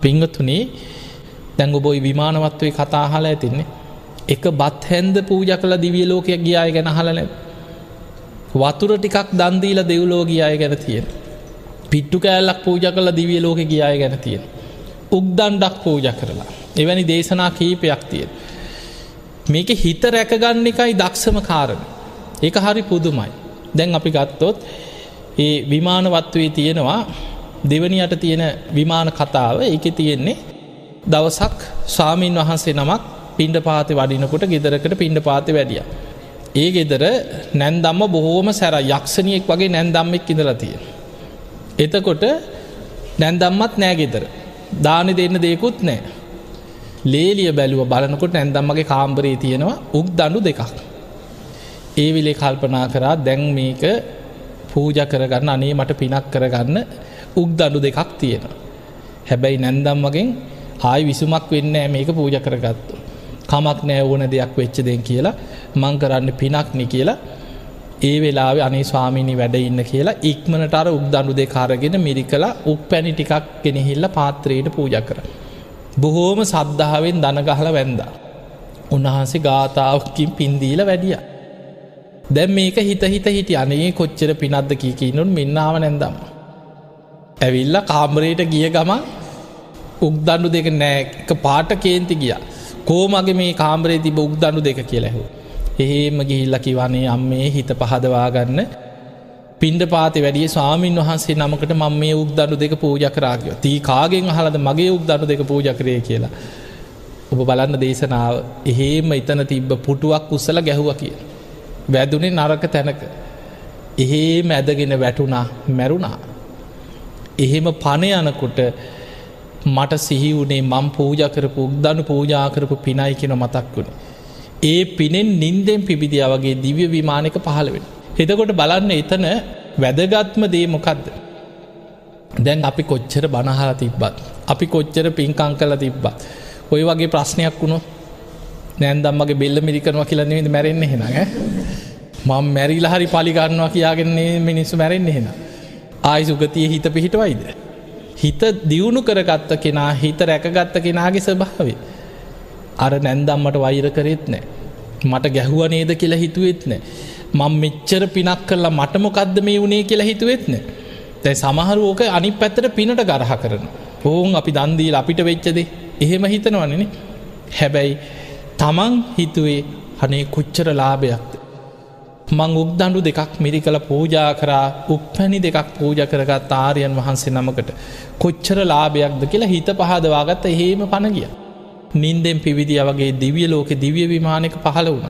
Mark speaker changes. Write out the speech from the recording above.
Speaker 1: පිංගතුනේ දැංග බොයි විමානවත්වේ කතාහල ඇතින්නේ. එක බත් හැන්ද පූජ කළ දිවිය ලෝකයක් ගියාය ගැන හලන වතුර ටිකක් දන්දීල දෙව්ලෝ ගියාය ගැන තියෙන. පිට්ටු කෑල්ලක් පූජ කළ දිවිය ලෝක ගියාය ගැන තියෙන. උක්දන්ඩක් පූජ කරලා. එවැනි දේශනා කීපයක් තියෙන. මේක හිත රැකගන්න එකයි දක්ෂම කාරණ. ඒක හරි පුදුමයි. දැන් අපි ගත්තොත් ඒ විමානවත්වේ තියෙනවා දෙවනියට තියෙන විමාන කතාව එක තියෙන්නේ දවසක් ස්වාමීන් වහන්සේ නමක් පින්ඩ පාති වඩිනකොට ගෙදරකට පින්ඩ පාති වැඩිය. ඒ ගෙදර නැන්දම්ම බොහෝම සැර යක්ෂණියෙක් වගේ නැන්දම්මෙක් ඉඳලතිය. එතකොට නැන්දම්මත් නෑ ගෙදර. දානි දෙන්න දෙකුත් නෑ. ලේලිය බැලුව බලනකොට නැන්දම්මගේ කාම්බරේ තියෙනවා උක් දඩු දෙකක්. ඒ විලේ කල්පනා කරා දැන් මේක පූජ කරගන්න අනේ මට පිනක් කරගන්න උක් දඩු දෙකක් තියෙන. හැබැයි නැන්දම් වගෙන් ආයි විසුමක් වෙන්න මේක පූජ කරගත්තු. කමක් නෑ ඕන දෙයක් වෙච්ච දෙෙන් කියලා මං කරන්න පිනක්නි කියලා ඒ වෙලා අනේ ස්වාමිනි වැඩ ඉන්න කියලා ඉක්මනට අර උක් දඩු දෙකාරගෙන මිරි කලා උක් පැණි ටිකක් ගෙනහිල්ල පාත්‍රයට පූජ කර. බොහෝම සද්ධාවෙන් දනගහල වැන්ද. උන්වහන්සේ ගාථාවකින් පින්දීල වැඩිය. දැම් මේක හිත හිත හිට අනේ කොච්චර පිනද්ද කීකීනුන් මෙන්නාව නැදම්. ඇවිල්ල කාමරයට ගිය ගම උක්දන්නු දෙක නෑක පාට කේන්ති ගිය. කෝමගේ මේ කාමරේ තිබ උක්දන්නු දෙක කියලැහු. එහෙම ගිහිල්ල කිවනේ අම් මේ හිත පහදවාගන්න පින්ඩ පාති වැඩිය ස්වාමීන් වහන්සේ නමකට මම මේ උක්දන්නු දෙක පූජ කරාගය තිී කාගෙන් හලද මගේ උක්දන්නු දෙක පූජ කරය කියලා. ඔබ බලන්න දේශනාව එහෙම ඉතන තිබ්බ පුටුවක් උස්සල ගැහුව කිය. වැදුනේ නරක තැනක. එහෙ මැදගෙන වැටුණා මැරුණා එහෙම පණ යනකොට මට සිහි වුණේ මං පූජ කරපු උක්දනු පූජා කරපු පිනයි කෙන මතක් වුණ. ඒ පිනෙන් නින්දෙන් පිබිදිය වගේ දිව්‍ය විමානක පහළවෙන. හෙතකොට බලන්න එතන වැදගත්ම දේ මොකක්ද. දැන් අපි කොච්චර බණහලා තිබ්බත්. අපි කොච්චර පින්කං කල තිබ්බත්. ඔය වගේ ප්‍රශ්නයක් වුණු නෑන්දම්මගේ බෙල්ල මිරිකනවා කියලන්නේද මැරෙන්න්න හෙන මං මැරිල හරි පලිගන්නවා කියාගෙන්නේ මිනිස්සු මැරෙන්න්න හෙනා. ආයි සුගතිය හිත පිහිටවයිද. හිත දියුණු කරගත්ත කෙනා හිත රැකගත්ත කෙනාගේ ස්භාවේ. අර නැන්දම්මට වෛර කරෙත් නෑ. මට ගැහුව නේද කියලා හිතුවෙත් නෑ. මං මෙච්චර පිනක් කරලා මටමොකක්ද මේ වුණේ කියලා හිතුවෙත් නෑ. තැයි සමහරු ඕක අනි පැත්තට පිනට ගරහ කරන. ඕන් අපි දන්දීල අපිට වෙච්චදේ එහෙම හිතනවනන. හැබැයි තමන් හිතුවේ හනේ කොච්චර ලාභයක්ද. මං උක්දඩු දෙකක් මිරි කළ පූජා කරා උපැණි දෙකක් පූජ කරගත් ආරයන් වහන්සේ නමකට කොච්චර ලාභයක්ද කියලා හිත පහදවාගත්ත එහෙම පණගිය. නින්දෙන් පිවිදිිය වගේ දිවිය ලෝක දිවිය විමානක පහළ වුණ